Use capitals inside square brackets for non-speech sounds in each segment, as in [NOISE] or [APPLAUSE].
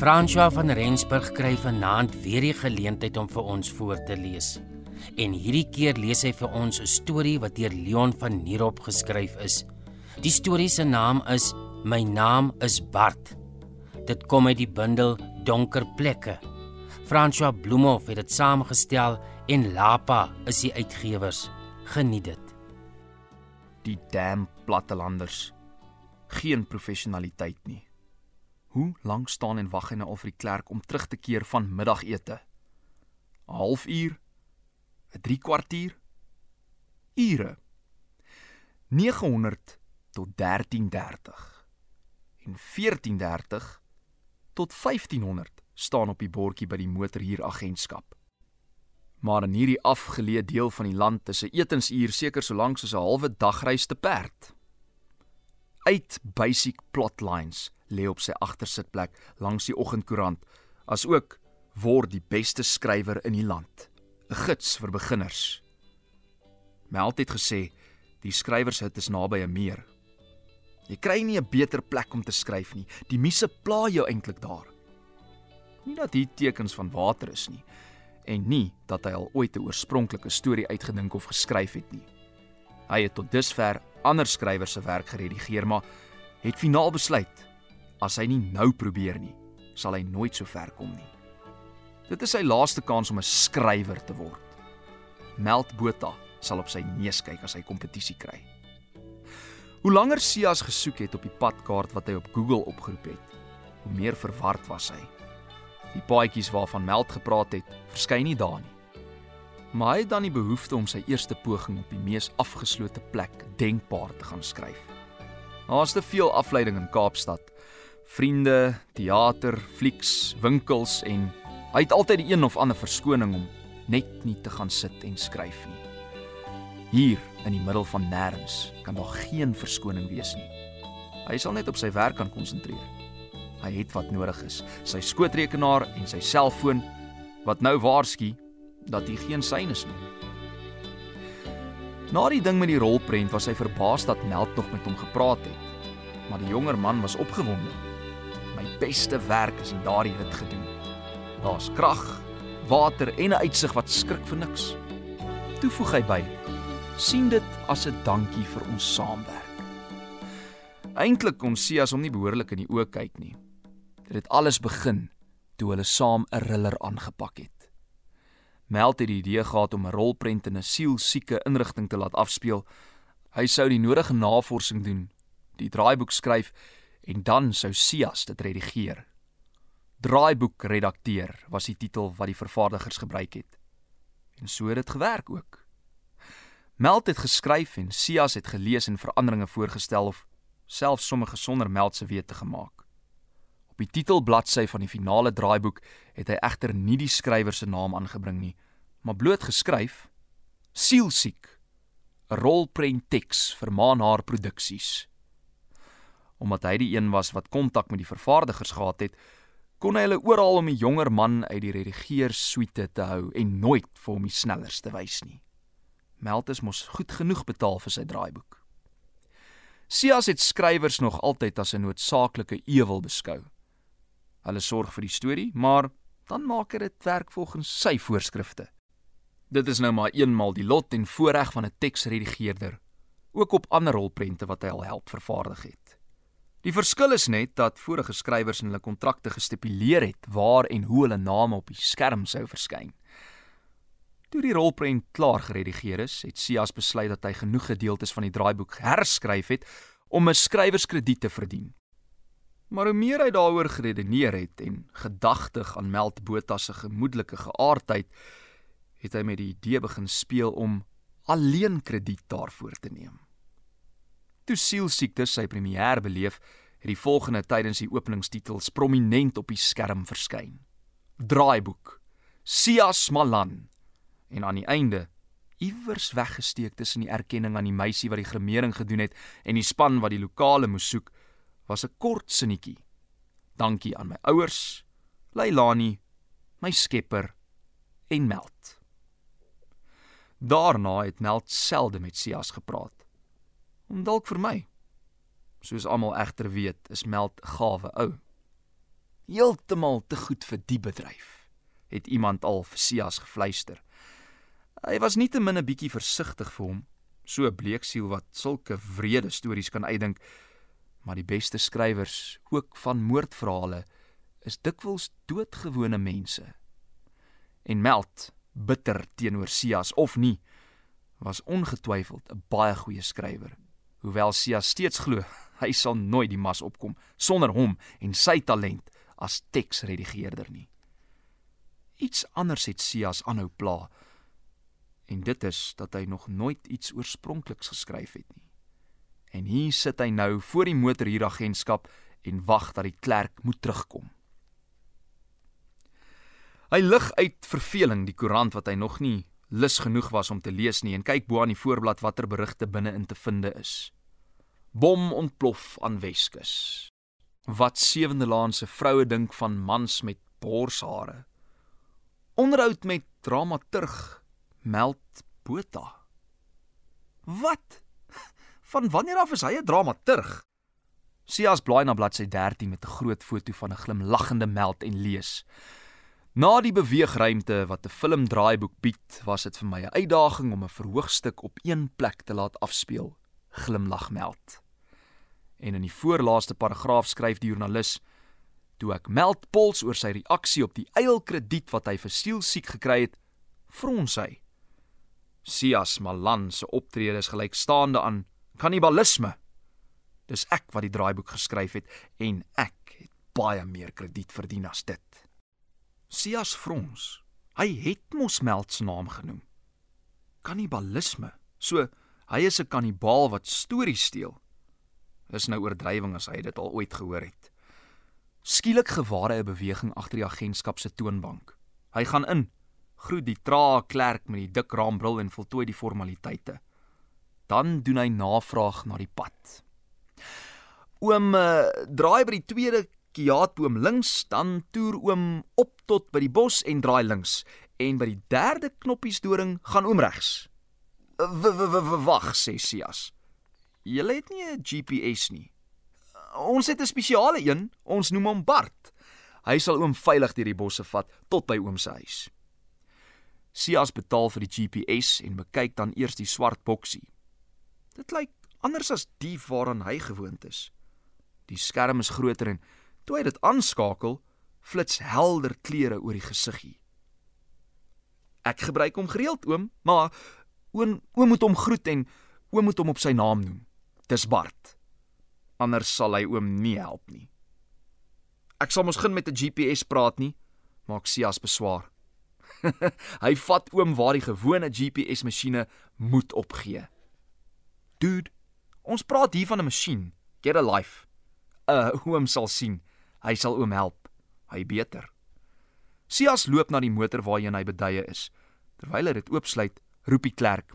François van Rensburg kry vanaand weer die geleentheid om vir ons voor te lees. En hierdie keer lees hy vir ons 'n storie wat deur Leon van Nierop geskryf is. Die storie se naam is My naam is Bart. Dit kom uit die bundel Donker plekke. François Bloemhof het dit saamgestel en Lapa is die uitgewers. Geniet dit. Die dam plattelanders. Geen professionaliteit nie. Hoe lank staan en wag hy nou al vir die klerk om terug te keer van middagete? 'n Halfuur? 'n 3 kwartier? Ure. 900 tot 1330. En 1430 tot 1500 staan op die bordjie by die motorhuuragentskap. Maar in hierdie afgeleë deel van die land is 'n etensuur seker so lank soos 'n halwe dagreis te perd. Uit basic plotlines lê op sy agtersitplek langs die oggendkoerant, asook word die beste skrywer in die land, 'n gids vir beginners. Meld het gesê die skrywershut is naby 'n meer. Jy kry nie 'n beter plek om te skryf nie. Die misse pla jou eintlik daar. Nie dat hier tekens van water is nie en nie dat hy al ooit 'n oorspronklike storie uitgedink of geskryf het nie. Hy het tot dusver ander skrywers se werk geredigeer, maar het finaal besluit as hy nie nou probeer nie, sal hy nooit so ver kom nie. Dit is sy laaste kans om 'n skrywer te word. Meld Botha sal op sy neus kyk as hy kompetisie kry. Hoe langer Sias gesoek het op die padkaart wat hy op Google opgeroep het, hoe meer verward was hy. Die paadjies waarvan Meld gepraat het, verskyn nie daar nie. Maar hy het dan die behoefte om sy eerste poging op die mees afgeslote plek denkbaar te gaan skryf. Daar's te veel afleiding in Kaapstad vriende, teater, flieks, winkels en hy het altyd die een of ander verskoning om net nie te gaan sit en skryf nie. Hier in die middel van nêrens kan daar geen verskoning wees nie. Hy sal net op sy werk kan konsentreer. Hy het wat nodig is, sy skootrekenaar en sy selfoon wat nou waarsku dat hy geen syne is nie. Na die ding met die rolprent was hy verbaas dat Meld nog met hom gepraat het. Maar die jonger man was opgewonde my beste werk is in daardie hut gedoen. Daar's krag, water en 'n uitsig wat skrik vir niks. Toe voeg hy by: "Sien dit as 'n dankie vir ons saamwerk." Eintlik kon Sias hom nie behoorlik in die oë kyk nie. Dit het alles begin toe hulle saam 'n riller aangepak het. Meld het die idee gehad om 'n rolprent in 'n sielsieke inrigting te laat afspeel. Hy sou die nodige navorsing doen, die draaiboek skryf en dan sou Sias dit redigeer. Draaiboek redakteur was die titel wat die vervaardigers gebruik het. En so het dit gewerk ook. Meld het geskryf en Sias het gelees en veranderinge voorgestel of selfs sommige sonder Meld se wete gemaak. Op die titelbladsy van die finale draaiboek het hy egter nie die skrywer se naam aangebring nie, maar bloot geskryf: Sielsiek, 'n rolprent teks vir Maanhaar Produksies omdat hy die een was wat kontak met die vervaardigers gehad het, kon hy hulle oral om die jonger man uit die redigeersuite te hou en nooit vir hom die snellerste wys nie. Meltus mos goed genoeg betaal vir sy draaiboek. Sias het skrywers nog altyd as 'n noodsaaklike ewel beskou. Hulle sorg vir die storie, maar dan maak dit werk volgens sy voorskrifte. Dit is nou maar eenmal die lot en voorreg van 'n teksredigeerder, ook op ander rolprente wat hy al help vervaardig het. Die verskil is net dat vorige skrywers in hulle kontrakte gestipuleer het waar en hoe hulle name op die skerm sou verskyn. Toe die rolprent klaar geredigeer is, het Sias besluit dat hy genoeg gedeeltes van die draaiboek herskryf het om 'n skrywerskrediet te verdien. Maar hoe meer hy daaroor geredeneer het en gedagtig aan Meld Botha se gemoedelike geaardheid, het hy met die idee begin speel om alleen krediet daarvoor te neem. Toe sielsiektes sy premier beleef, het die volgende tydens die openingstitels prominent op die skerm verskyn. Draaiboek: Sias Malan en aan die einde iewers weggesteek tussen die erkenning aan die meisie wat die grimering gedoen het en die span wat die lokale moes soek, was 'n kort sinnetjie. Dankie aan my ouers, Leilani, my skepper en Meld. Daarna het Meld selde met Sias gepraat om dalk vir my. Soos almal egter weet, is Meld gawe ou. Heeltemal te goed vir die bedryf, het iemand al vir Sias gefluister. Hy was nie te min 'n bietjie versigtig vir hom, so 'n bleeksiel wat sulke wrede stories kan uitdink, maar die beste skrywers, ook van moordverhale, is dikwels doodgewone mense. En Meld, bitter teenoor Sias of nie, was ongetwyfeld 'n baie goeie skrywer. Hoewel Sias steeds glo [LAUGHS] hy sal nooit die mas opkom sonder hom en sy talent as teksredigeerder nie. Iets anders het Sias aanhou pla. En dit is dat hy nog nooit iets oorspronkliks geskryf het nie. En hier sit hy nou voor die motorhuuragentskap en wag dat die klerk moet terugkom. Hy lig uit verveling die koerant wat hy nog nie lus genoeg was om te lees nie en kyk bo aan die voorblad watter berigte binne-in te vind is. Bom ontplof aan Weskus. Wat sewende laan se vroue dink van mans met borshare. Onderhoud met dramaturg Meld Botha. Wat? Van wanneer af is hy 'n dramaturg? Sias blaai na bladsy 13 met 'n groot foto van 'n glimlaggende Meld en lees: Na die beweegruimte wat 'n filmdraaiboek bied, was dit vir my 'n uitdaging om 'n verhoogstuk op een plek te laat afspeel. Glimlag meld. En in die voorlaaste paragraaf skryf die joernalis: Toe ek meld pols oor sy reaksie op die eilkrediet wat hy vir sielsiek gekry het, frons hy. Sias Malan se optrede is gelykstaande aan kannibalisme. Dis ek wat die draaiboek geskryf het en ek het baie meer krediet verdien as dit. Sias Frons. Hy het mos Meld se naam genoem. Kannibalisme. So hy is 'n kannibaal wat stories steel. Dis nou oordrywing as hy dit al ooit gehoor het. Skielik gewaar hy 'n beweging agter die agentskap se toonbank. Hy gaan in, groet die trae klerk met die dik raambril en voltooi die formaliteite. Dan doen hy navraag na die pad. Oom uh, draai by die tweede kiaatboom links, dan toer oom op tot by die bos en draai links en by die derde knoppiesdoring gaan oom regs. Wag, sê Sias. Julle het nie 'n GPS nie. Ons het 'n spesiale een, ons noem hom Bart. Hy sal oom veilig deur die bosse vat tot by oom se huis. Sias betaal vir die GPS en bekyk dan eers die swart boksie. Dit lyk anders as die waaraan hy gewoond is. Die skerm is groter en Toe hy dit aanskakel, flits helder kleure oor die gesiggie. Ek gebruik hom gereeld, oom, maar oom oom moet hom groet en oom moet hom op sy naam noem. Dis Bart. Anders sal hy oom nie help nie. Ek sal mos begin met 'n GPS praat nie, maak Sias beswaar. [LAUGHS] hy vat oom waar die gewone GPS masjiene moet opgee. Dude, ons praat hier van 'n masjien. Get a life. Uh, [LAUGHS] oom sal sien. Hy sal oom help. Hy beter. Sias loop na die motor waarheen hy beduie is. Terwyl hy dit oopsluit, roep die klerk: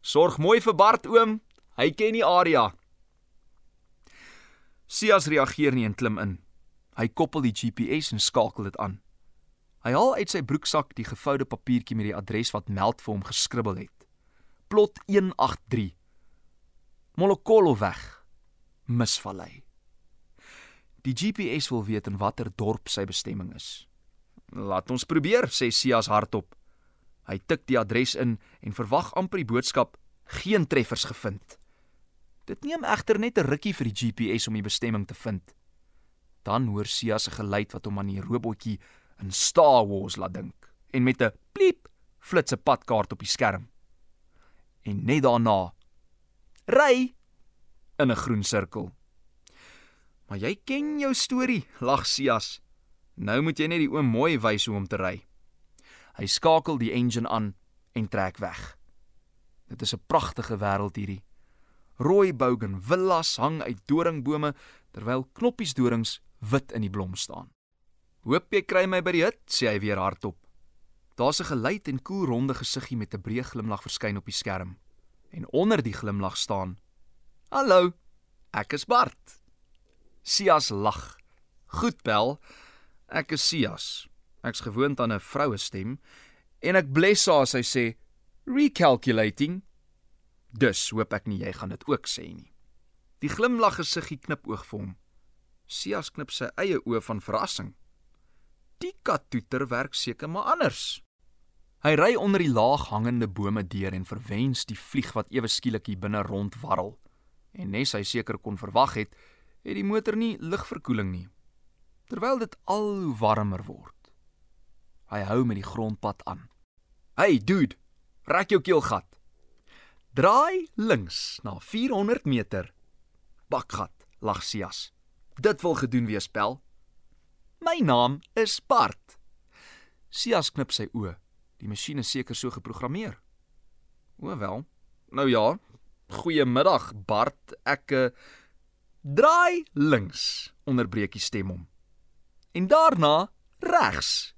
"Sorg mooi vir Bart, oom. Hy ken die area." Sias reageer nie en klim in. Hy koppel die GPS en skakel dit aan. Hy haal uit sy broeksak die gevoude papiertjie met die adres wat Meld vir hom geskribbel het. Plot 183. Molokolo weg. Misvallei. Die GPS wil weet in watter dorp sy bestemming is. Laat ons probeer, sê Sias hardop. Hy tik die adres in en verwag amper die boodskap: geen treffers gevind. Dit neem egter net 'n rukkie vir die GPS om die bestemming te vind. Dan hoor Sias 'n geluid wat hom aan die robotjie in Star Wars laat dink en met 'n pliep flits 'n padkaart op die skerm. En net daarna ry in 'n groen sirkel. Maar jy ken jou storie, lag Sias. Nou moet jy net die oom mooi wys hoe om te ry. Hy skakel die engine aan en trek weg. Dit is 'n pragtige wêreld hierdie. Rooi bougain villas hang uit doringbome terwyl knoppies dorings wit in die blom staan. "Hoop jy kry my by die hut," sê hy weer hardop. Daar's 'n geluid en koel ronde gesiggie met 'n breë glimlag verskyn op die skerm. En onder die glimlag staan: "Hallo, ek is Bart." Sias lag. Goed bel. Ek is Sias. Ek's gewoond aan 'n vroue stem en ek bless haar as sy sê recalculating. Dus hoop ek nie jy gaan dit ook sê nie. Die glimlag gesiggie knip oog vir hom. Sias knip sy eie oë van verrassing. Die kattoeter werk seker maar anders. Hy ry onder die laag hangende bome deur en verwens die vlieg wat ewe skielik hier binne rondwarrel. En nes hy seker kon verwag het, het die motor nie lugverkoeling nie. Terwyl dit al hoe warmer word. Hy hou met die grondpad aan. Hey dude, rek jou keelgat. Draai links na 400 meter. Bakgat, lag Sias. Dit wil gedoen wees, pel. My naam is Bart. Sias knip sy oë. Die masjien is seker so geprogrammeer. O wel. Nou ja. Goeiemiddag, Bart. Ek uh, draai links, onderbreek die stem hom. En daarna regs.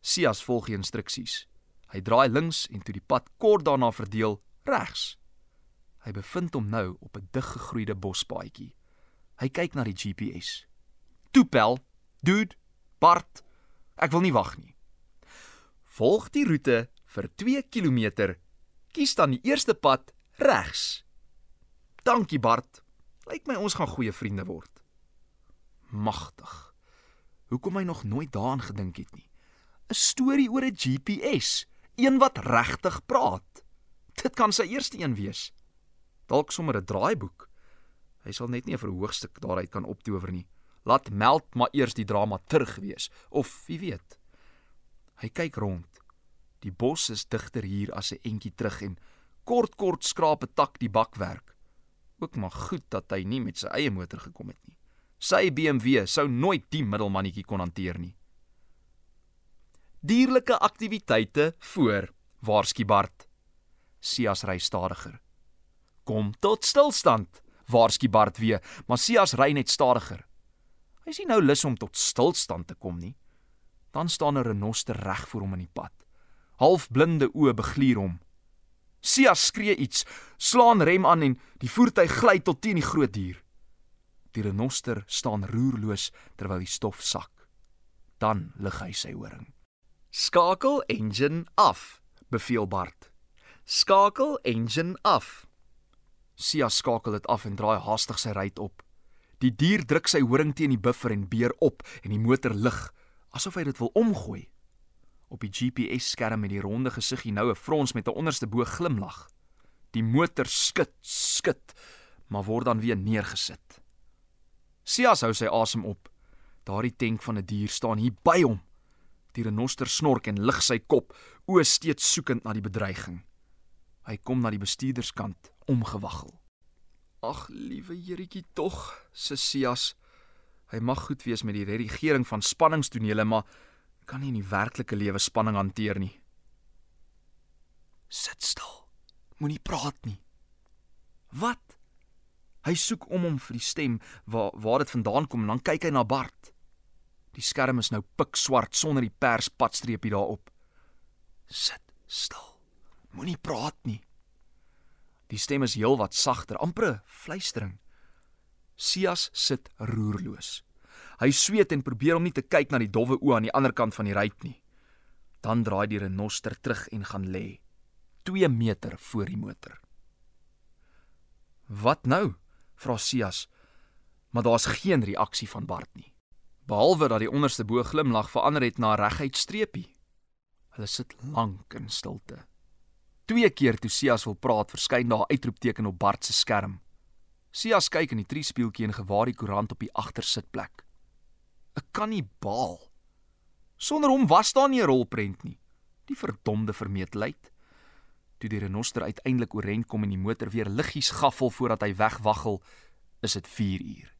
Sias volg die instruksies. Hy draai links en toe die pad kort daarna verdeel regs. Hy bevind hom nou op 'n diggegroeide bospaadjie. Hy kyk na die GPS. Toepel, dude, Bart, ek wil nie wag nie. Volg die roete vir 2 km. Kies dan die eerste pad regs. Dankie Bart. Lyk my ons gaan goeie vriende word. Magtig. Hoekom hy nog nooit daaraan gedink het nie. 'n Storie oor 'n GPS, een wat regtig praat. Dit kan sy eerste een wees. Dalk sommer 'n draaiboek. Hy sal net nie 'n verhoogstuk daaruit kan optower nie. Laat meld maar eers die drama terug wees of wie weet. Hy kyk rond. Die bos is digter hier as 'n entjie terug en kort kort skraap 'n tak die bakwerk. Ook maar goed dat hy nie met sy eie motor gekom het nie. Sy BMW sou nooit die middelmannetjie kon hanteer nie. Dierlike aktiwiteite voor, waarsku Bart. Sias ry stadiger. Kom tot stilstand, waarsku Bart weer, maar Sias ry net stadiger. Hy sien nou lus om tot stilstand te kom nie. Dan staan 'n renoster reg voor hom in die pad. Halfblinde oë begluur hom. Sias skree iets, slaan rem aan en die voertuig gly tot teen die groot dier. Die renoster staan roerloos terwyl die stof sak. Dan lig hy sy horing. Skakel engine af, beveel Bart. Skakel engine af. Sias skakel dit af en draai haastig sy ry op. Die dier druk sy horing teen die buffer en beer op en die motor lig asof hy dit wil omgooi. Op die GPS-skerm met die ronde gesiggie nou 'n frons met 'n onderste bo glimlag. Die motor skud, skud, maar word dan weer neergesit. Sias hou sy asem op. Daardie tank van 'n dier staan hier by hom. Die renoster snork en lig sy kop, oë steeds soekend na die bedreiging. Hy kom na die bestuurderskant, omgewaggel. Ag, liewe Jeretjie tog, Sissias. Hy mag goed wees met die redigering van spanningstonele, maar kan nie in die werklike lewe spanning hanteer nie. Sit stil. Moenie praat nie. Wat? Hy soek om hom vir die stem waar waar dit vandaan kom en dan kyk hy na Bart. Die skerm is nou pikswart sonder die pers padstreepie daarop. Sit stil. Moenie praat nie. Die stem is heelwat sagter, amper fluistering. Sias sit roerloos. Hy sweet en probeer om nie te kyk na die dowwe oë aan die ander kant van die ruit nie. Dan draai die renoster terug en gaan lê 2 meter voor die motor. Wat nou? vra Sias. Maar daar's geen reaksie van Bart nie. Behalwe dat die onderste bo glimlag verander het na 'n reguit streepie. Hulle sit lank in stilte. Twee keer toe Sias wil praat, verskyn daar 'n uitroepteken op Bart se skerm. Sias kyk in die triespieeltjie en gewaar die koerant op die agtersitplek. 'n Kannibaal. Sonder hom was daar nie 'n rolprent nie. Die verdomde vermetelheid. Toe die renoster uiteindelik oorent kom en die motor weer liggies gaffel voordat hy wegwaggel, is dit 4 uur.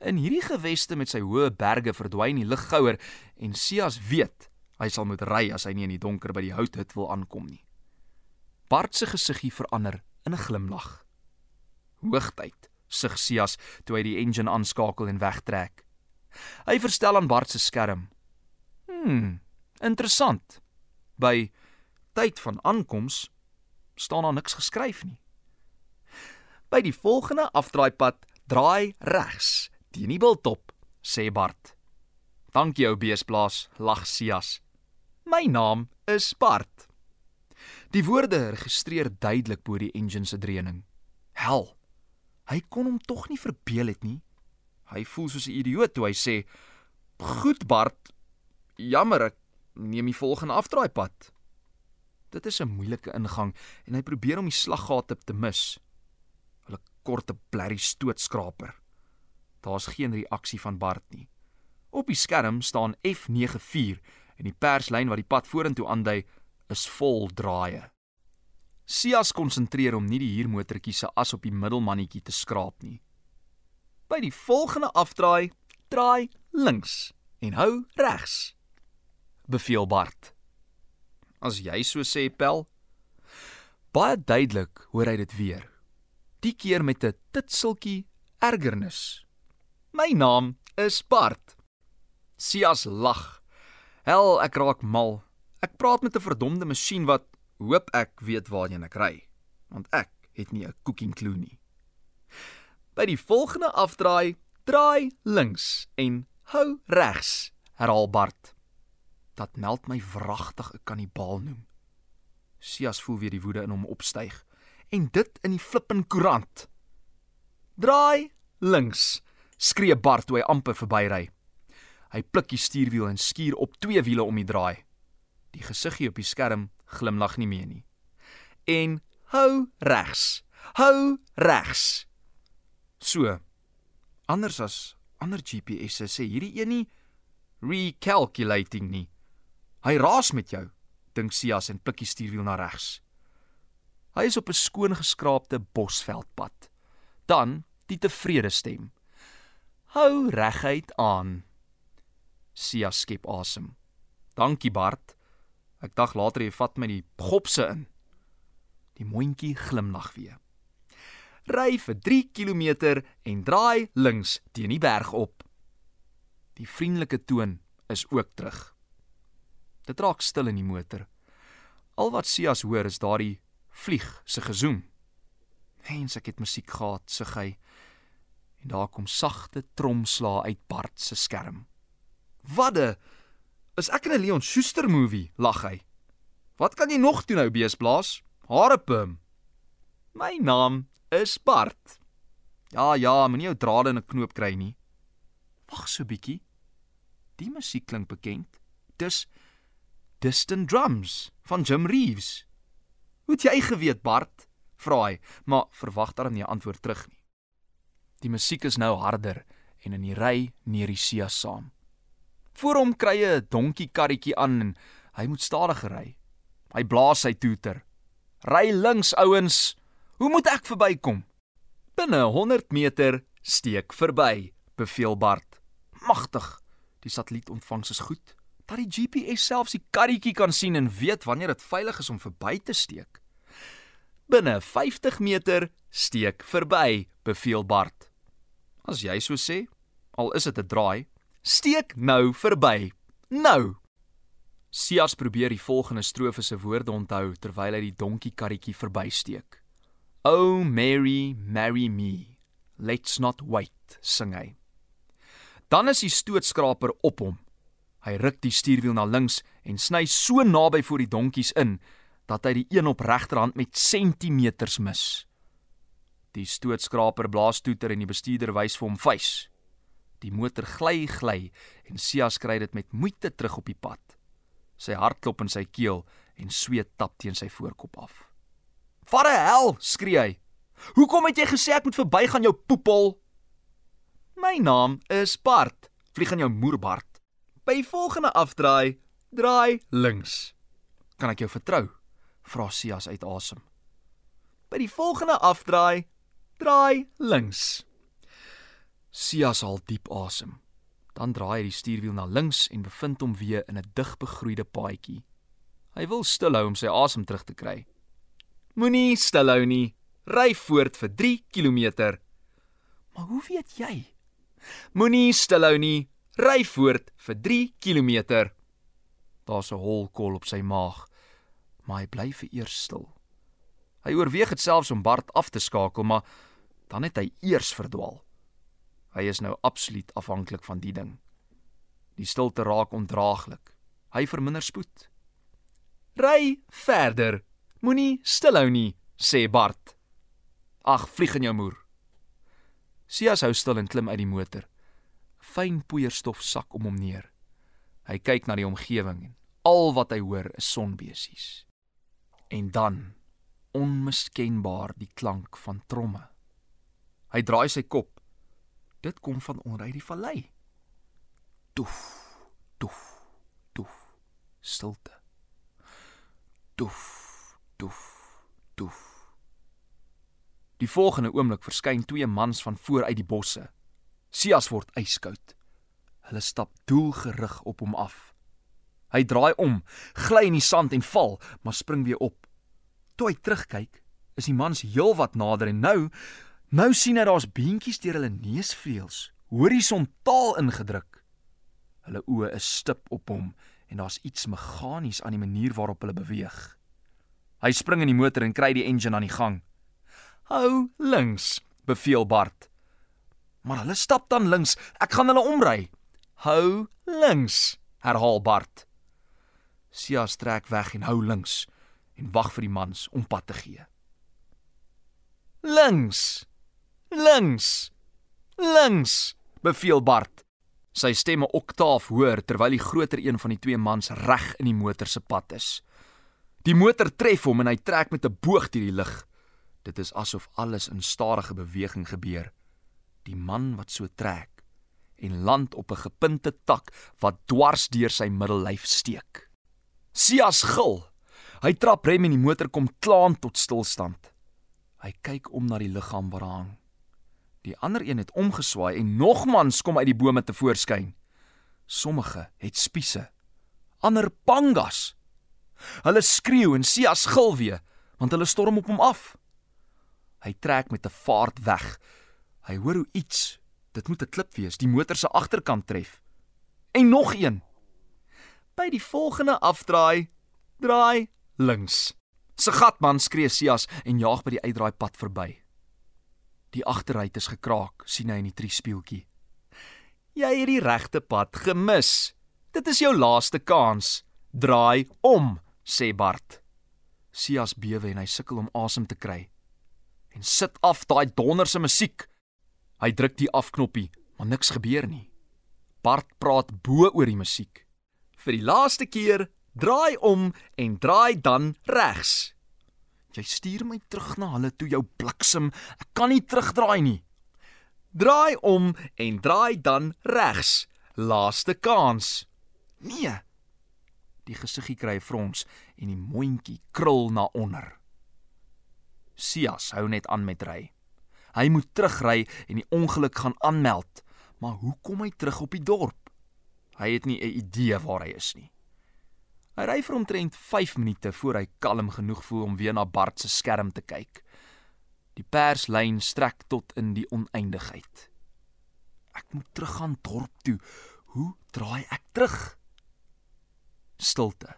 In hierdie geweste met sy hoë berge verdwyn die lig gouer en Sias weet hy sal moet ry as hy nie in die donker by die houthut wil aankom nie. Bart se gesiggie verander in 'n glimlag. Hoogtyd, sug Sias toe hy die engine aanskakel en wegtrek. Hy verstel aan Bart se skerm. Hm, interessant. By tyd van aankoms staan daar niks geskryf nie. By die volgende afdraaipad draai regs teen die biltop, sê Bart. Dankie ou beesplaas, lag Sias. My naam is Bart. Die woorde registreer duidelik bo die engine se dreuning. Hel. Hy kon hom tog nie verbeel het nie. Hy voel soos 'n idioot toe hy sê: "Goed Bart, Jammer, ek neem die volgende afdraaipad. Dit is 'n moeilike ingang en hy probeer om die slaggate te mis. Hulle korte blerrie stootskraper. Daar's geen reaksie van Bart nie. Op die skerm staan F94 en die perslyn wat die pad vorentoe aandui is vol draaie. Sias konsentreer om nie die huurmotortjie se as op die middelmannetjie te skraap nie. By die volgende afdraai, draai links en hou regs. Beveel Bart. As jy so sê, Pel. Baie duidelik hoor hy dit weer. Die keer met 'n titseltjie ergernis. My naam is Bart. Sias lag. Hel, ek raak mal. Ek praat met 'n verdomde masjien wat hoop ek weet waarheen ek ry, want ek het nie 'n cooking clue nie. By die volgende afdraai, draai links en hou regs, herhaal Bart. Dat meld my wragtig 'n kannibaal noem. Sias voel weer die woede in hom opstyg en dit in die flippin koerant. Draai links, skree Bart toe hy amper verbyry. Hy pluk die stuurwiel en skuur op twee wiele om die draai. Die gesiggie op die skerm glimlag nie meer nie. En hou regs. Hou regs. So. Anders as ander GPS'e sê hierdie een nie recalculating nie. Hy raas met jou, dink Sias en pluk die stuurwiel na regs. Hy is op 'n skoon geskraapte bosveldpad. Dan die tevrede stem. Hou reguit aan. Sias skep asem. Dankie Bart. Ek dag later jy vat my die gopse in. Die mondjie glimlag weer. Ry vir 3 km en draai links teen die berg op. Die vriendelike toon is ook terug. Dit raak stil in die motor. Al wat Sias hoor is daardie vlieg se gezoem. Hens ek het musiek gehad, sê hy. En daar kom sagte tromslaa uit Bart se skerm. Wadde Is ek in 'n Leon Schuster movie? lag hy. Wat kan jy nog doen nou, beesblaas? Harepum. My naam is Bart. Ja, ja, moenie jou drade in 'n knoop kry nie. Wag so bietjie. Die musiek klink bekend. Dis Distant Drums van Jim Reeves. Hoe het jy geweet, Bart? vra hy, maar verwag daar nie 'n antwoord terug nie. Die musiek is nou harder en in die ry neer die see saam. Voor hom kry hy 'n donkie karretjie aan en hy moet stadiger ry. Hy blaas sy toeter. Ry links ouens. Hoe moet ek verbykom? Binne 100 meter steek verby, beveel Bart. Magtig. Die satellietontvangs is goed. Dat die GPS selfs die karretjie kan sien en weet wanneer dit veilig is om verby te steek. Binne 50 meter steek verby, beveel Bart. As jy so sê, al is dit 'n draai, Steek nou verby. Nou. Sias probeer die volgende strofe se woorde onthou terwyl hy die donkie karretjie verbysteek. O Mary, marry me. Let's not wait, sing hy. Dan is die stootskraper op hom. Hy ruk die stuurwiel na links en sny so naby voor die donkies in dat hy die een op regterhand met sentimeters mis. Die stootskraper blaas toeter en die bestuurder wys vir hom vuis. Die motor gly gly en Sias kry dit met moeite terug op die pad. Sy hart klop in sy keel en sweet tap teen sy voorkop af. "Vader hel!" skree hy. "Hoekom het jy gesê ek moet verbygaan jou poepel?" "My naam is Bart," vlieg aan jou moer Bart. "By volgende afdraai, draai links." "Kan ek jou vertrou?" vra Sias uit asem. "By die volgende afdraai, draai links." Sias haal diep asem. Dan draai hy die stuurwiel na links en bevind hom weer in 'n digbegroeide paadjie. Hy wil stilhou om sy asem terug te kry. Moenie stilhou nie. Ry voort vir 3 km. Maar hoe weet jy? Moenie stilhou nie. Ry voort vir 3 km. Daar's 'n holkol op sy maag, maar hy bly vir eers stil. Hy oorweeg dit selfs om Bart af te skakel, maar dan het hy eers verdwaal. Hy is nou absoluut afhanklik van die ding. Die stilte raak ondraaglik. Hy verminder spoed. Ry verder. Moenie stilhou nie, sê Bart. Ag, vlieg in jou moer. Sias hou stil en klim uit die motor. Fyn poeierstof sak om hom neer. Hy kyk na die omgewing en al wat hy hoor is sonbesies. En dan onmiskenbaar die klank van tromme. Hy draai sy kop. Dit kom van onder uit die vallei. Toef, toef, toef. Stilte. Toef, toef, toef. Die volgende oomblik verskyn twee mans van voor uit die bosse. Sias word yskoud. Hulle stap doelgerig op hom af. Hy draai om, gly in die sand en val, maar spring weer op. Toe hy terugkyk, is die mans heelwat nader en nou nou sien hy daar's beentjies deur hulle neusvleuels, horisontaal ingedruk. Hulle oë is stip op hom en daar's iets meganies aan die manier waarop hulle beweeg. Hy spring in die motor en kry die engine aan die gang. "Hou links," beveel Bart. Maar hulle stap dan links. Ek gaan hulle omry. Hou links, herhaal Bart. Sias trek weg en hou links en wag vir die mans om pad te gee. Links. Links. Links, beveel Bart. Sy stemme oktaaf hoor terwyl die groter een van die twee mans reg in die motor se pad is. Die motor tref hom en hy trek met 'n boog deur die lug. Dit is asof alles in stadige beweging gebeur. Die man wat so trek en land op 'n gepunte tak wat dwars deur sy middellyf steek. Sias gil. Hy trap rem en die motor kom klaand tot stilstand. Hy kyk om na die liggaam wat hang. Die ander een het omgeswaai en nog mans kom uit die bome te voorskyn. Sommige het spiese, ander pangas. Hulle skreeu en Sias gil weer, want hulle storm op hom af. Hy trek met 'n vaart weg. Hy hoor hoe iets, dit moet 'n klip wees, die motor se agterkant tref. En nog een. By die volgende afdraai, draai links. Se gatman skree Sias en jaag by die uitdraaipad verby. Die agteruit is gekraak, sien hy in die triespieeltjie. Jy het die regte pad gemis. Dit is jou laaste kans. Draai om, sê Bart. Sias bewe en hy sukkel om asem te kry. En sit af daai donderse musiek. Hy druk die afknoppie, maar niks gebeur nie. Bart praat bo oor die musiek. Vir die laaste keer, draai om en draai dan regs. Jy stuur my terug na hulle toe jou bliksem. Ek kan nie terugdraai nie. Draai om en draai dan regs. Laaste kans. Nee. Die gesiggie kry frons en die mondjie krul na onder. Sias hou net aan met ry. Hy moet terugry en die ongeluk gaan aanmeld. Maar hoe kom hy terug op die dorp? Hy het nie 'n idee waar hy is nie. Hy ry vir omtrent 5 minute voor hy kalm genoeg voel om weer na Bart se skerm te kyk. Die perslyn strek tot in die oneindigheid. Ek moet teruggaan dorp toe. Hoe draai ek terug? Stilte.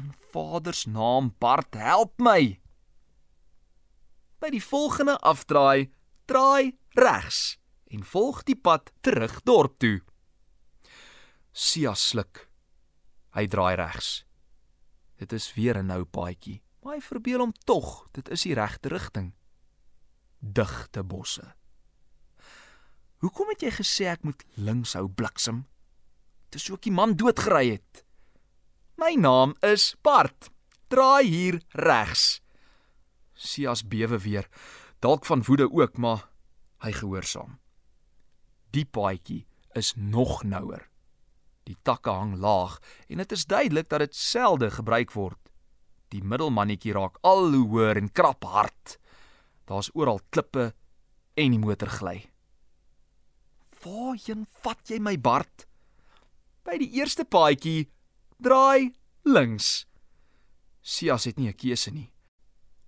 In Vader se naam, Bart, help my. By die volgende afdraai, draai regs en volg die pad terug dorp toe. Sia sluk. Hy draai regs. Dit is weer 'n nou paadjie, maar hy verbeel hom tog, dit is die regte rigting. Digte bosse. Hoekom het jy gesê ek moet links hou bliksem? Dis ook die man doodgery het. My naam is Bart. Draai hier regs. Sias bewe weer, dalk van woede ook, maar hy gehoorsaam. Die paadjie is nog nouer. Die takke hang laag en dit is duidelik dat dit selde gebruik word. Die middelmannetjie raak al hoe hoër en krap hard. Daar's oral klippe en die motor gly. "Waarheen vat jy my, Bart?" By die eerste paadjie draai links. Sias het nie 'n keuse nie.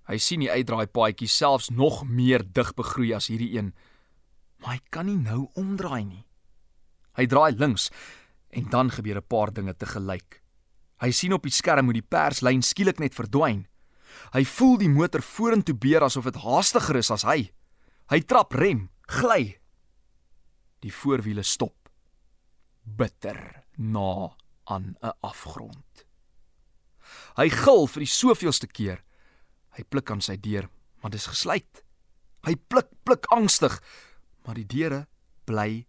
Hy sien die uitdraai paadjie selfs nog meer dig begroei as hierdie een, maar hy kan nie nou omdraai nie. Hy draai links en dan gebeur 'n paar dinge te gelyk. Hy sien op die skerm hoe die perslyn skielik net verdwyn. Hy voel die motor vorentoe beer asof dit haastiger is as hy. Hy trap rem, gly. Die voorwiele stop. Bitter na aan 'n afgrond. Hy gil vir die soveelste keer. Hy pluk aan sy deur, maar dit is gesluit. Hy pluk, pluk angstig, maar die deure bly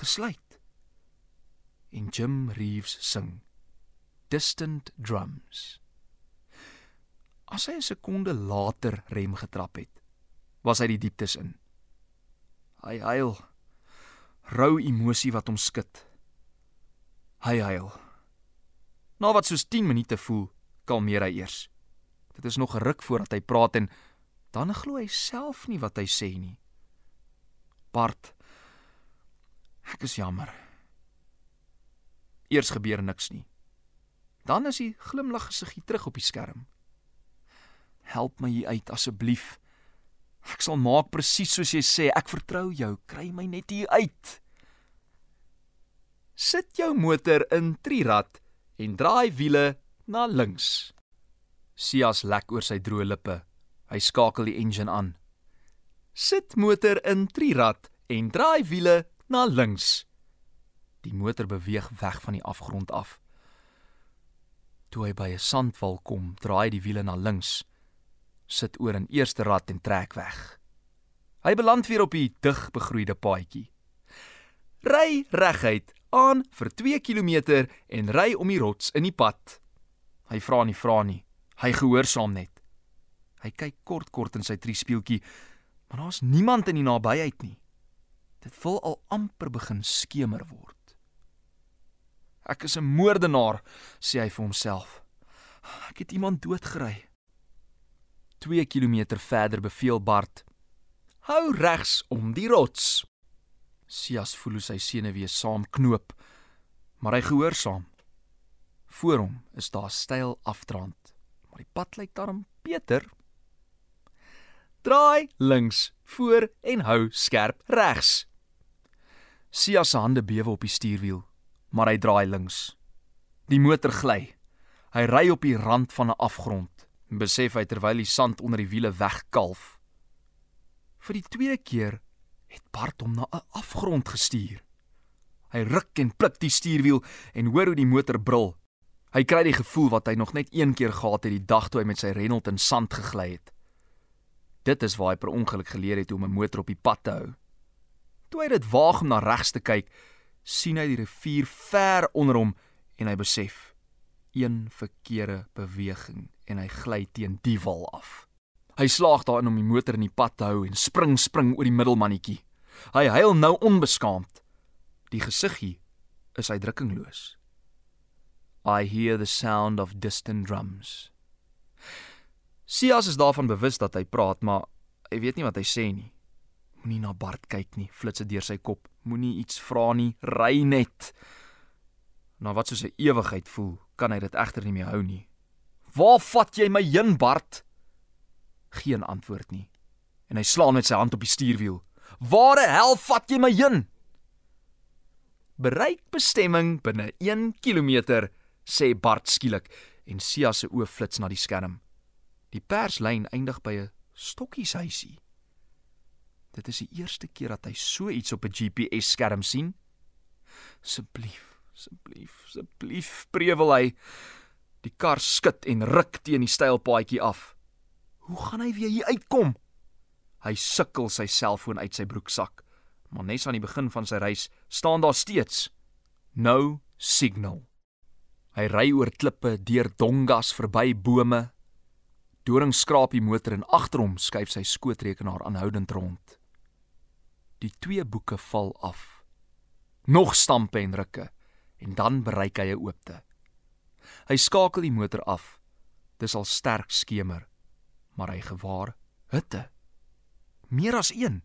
gesluit. En Jim Reeves sing Distant Drums. As hy 'n sekonde later rem getrap het, was hy die dieptes in. Hy huil. Rou emosie wat hom skud. Hy huil. Na wat soos 10 minute voel, kalmeer hy eers. Dit is nog ruk voordat hy praat en dan glo hy self nie wat hy sê nie. Bart, ek is jammer. Eers gebeur niks nie. Dan is die glimlag gesiggie terug op die skerm. Help my hier uit asseblief. Ek sal maak presies soos jy sê. Ek vertrou jou. Kry my net hier uit. Sit jou motor in trirad en draai wiele na links. Sias lek oor sy droë lippe. Hy skakel die engine aan. Sit motor in trirad en draai wiele na links. Die motor beweeg weg van die afgrond af. Toe hy by 'n sandwal kom, draai die wiele na links. Sit oor in eerste rad en trek weg. Hy beland weer op die dig begroeide paadjie. Ry reguit aan vir 2 km en ry om die rots in die pad. Hy vra nie vra nie. Hy gehoorsaam net. Hy kyk kort kort in sy triespieeltjie, maar daar's niemand in die nabyheid nie. Dit wil al amper begin skemer word. Ek is 'n moordenaar, sê hy vir homself. Ek het iemand doodgery. 2 km verder beveel Bart: "Hou regs om die rots." Sias voel sy senuwee saamknoop, maar hy gehoorsaam. Voor hom is daar styl afdrand, maar die pad lyk darm beter. Draai links, voor en hou skerp regs. Sias se hande bewe op die stuurwiel maar hy draai links. Die motor gly. Hy ry op die rand van 'n afgrond, besef hy terwyl die sand onder die wiele wegkalf. Vir die tweede keer het Bart hom na 'n afgrond gestuur. Hy ruk en pluk die stuurwiel en hoor hoe die motor brul. Hy kry die gevoel wat hy nog net een keer gehad het die dag toe hy met sy Renault in sand gegly het. Dit is waar hy per ongeluk geleer het hoe om 'n motor op die pad te hou. Toe hy dit waag om na regs te kyk, sien hy die rivier ver onder hom en hy besef een verkeerde beweging en hy gly teen die wal af. Hy slaag daarin om die motor in die pad te hou en spring spring oor die middelmannetjie. Hy huil nou onbeskaamd. Die gesiggie is uitdrukkingloos. I hear the sound of distant drums. Sias is daarvan bewus dat hy praat, maar hy weet nie wat hy sê nie. Moenie na Bart kyk nie, flits dit deur sy kop. Moenie iets vra nie, ry net. Na wat soos 'n ewigheid voel, kan hy dit egter nie meer hou nie. Waar vat jy my heen, Bart? Geen antwoord nie. En hy slaan met sy hand op die stuurwiel. Waar die hel vat jy my heen? Bereik bestemming binne 1 km, sê Bart skielik en Sia se oë flits na die skerm. Die perslyn eindig by 'n stokkieshuisie. Dit is die eerste keer dat hy so iets op 'n GPS-skerm sien. Asseblief, asseblief, asseblief, prewel hy. Die kar skud en ruk teen die steil paadjie af. Hoe gaan hy weer hier uitkom? Hy sukkel sy selfoon uit sy broeksak, maar net aan die begin van sy reis staan daar steeds no signal. Hy ry oor klippe, deur dongas, verby bome. Doring skraap die motor en agter hom skuif sy skootrekenaar aanhoudend rond. Die twee boeke val af. Nog stampe en rukke en dan bereik hy 'n oopte. Hy skakel die motor af. Dis al sterk skemer, maar hy gewaar hitte. Meer as een.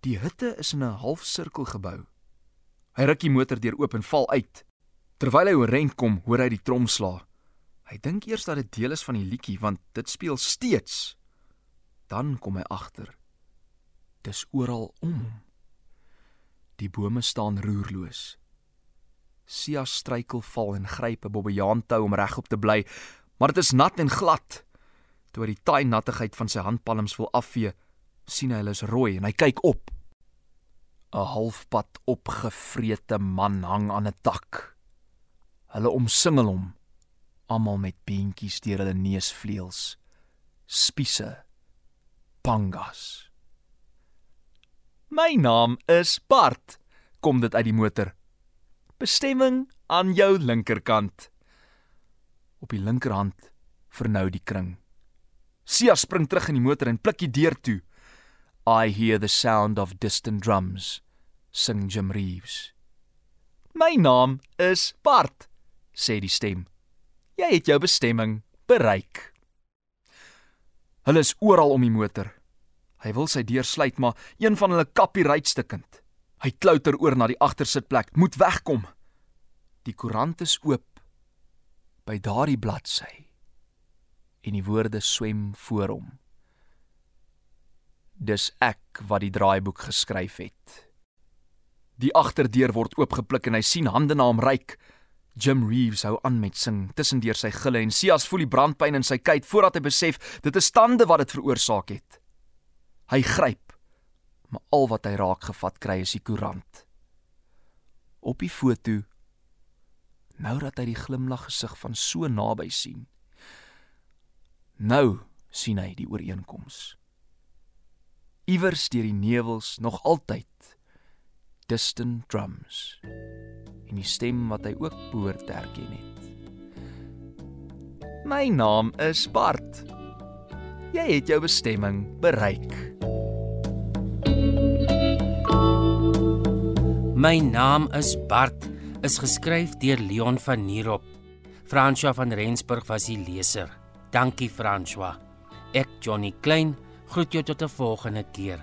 Die hitte is in 'n halfsirkel gebou. Hy ruk die motor deur oop en val uit. Terwyl hy oorent kom, hoor hy die trom sla. Hy dink eers dat dit deel is van die liedjie want dit speel steeds. Dan kom hy agter Dis oral om hom. Die bome staan roerloos. Sia struikel val en gryp 'n bobbejaantou om regop te bly, maar dit is nat en glad. Toe die taai nattigheid van sy handpalms wil afvee, sien hy hulle is rooi en hy kyk op. 'n Halfpad opgevrete man hang aan 'n tak. Hulle omsingel hom, almal met beentjies deur hulle neusvleuels. Spiese. Pangas. My naam is Bart, kom dit uit die motor. Bestemming aan jou linkerkant. Op die linkerhand vernou die kring. Sia spring terug in die motor en pluk die deur toe. I hear the sound of distant drums, sing Jim Reeves. My naam is Bart, sê die stem. Jy het jou bestemming bereik. Hulle is oral om die motor. Hy wil sy deur sluit, maar een van hulle kap die ruitstukkend. Hy klouter oor na die agtersitplek, moet wegkom. Die koerant is oop by daardie bladsy en die woorde swem voor hom. Dis ek wat die draaiboek geskryf het. Die agterdeur word oopgepluk en hy sien hande na hom reik. Jim Reeves hou aan met sing tussendeur sy gille en Sias voel die brandpyn in sy kuit voordat hy besef dit is tande wat dit veroorsaak het. Hy gryp, maar al wat hy raak gevat kry is die koerant. Op die foto nou dat hy die glimlag gesig van so naby sien. Nou sien hy die ooreenkoms. Iewers deur die nevels nog altyd distant drums en die stem wat hy ook behoort herken het. My naam is Bart. Jy het jou bestemming bereik. My naam is Bart is geskryf deur Leon van Nierop. François van Rensburg was die leser. Dankie François. Ek Johnny Klein groet jou tot 'n volgende keer.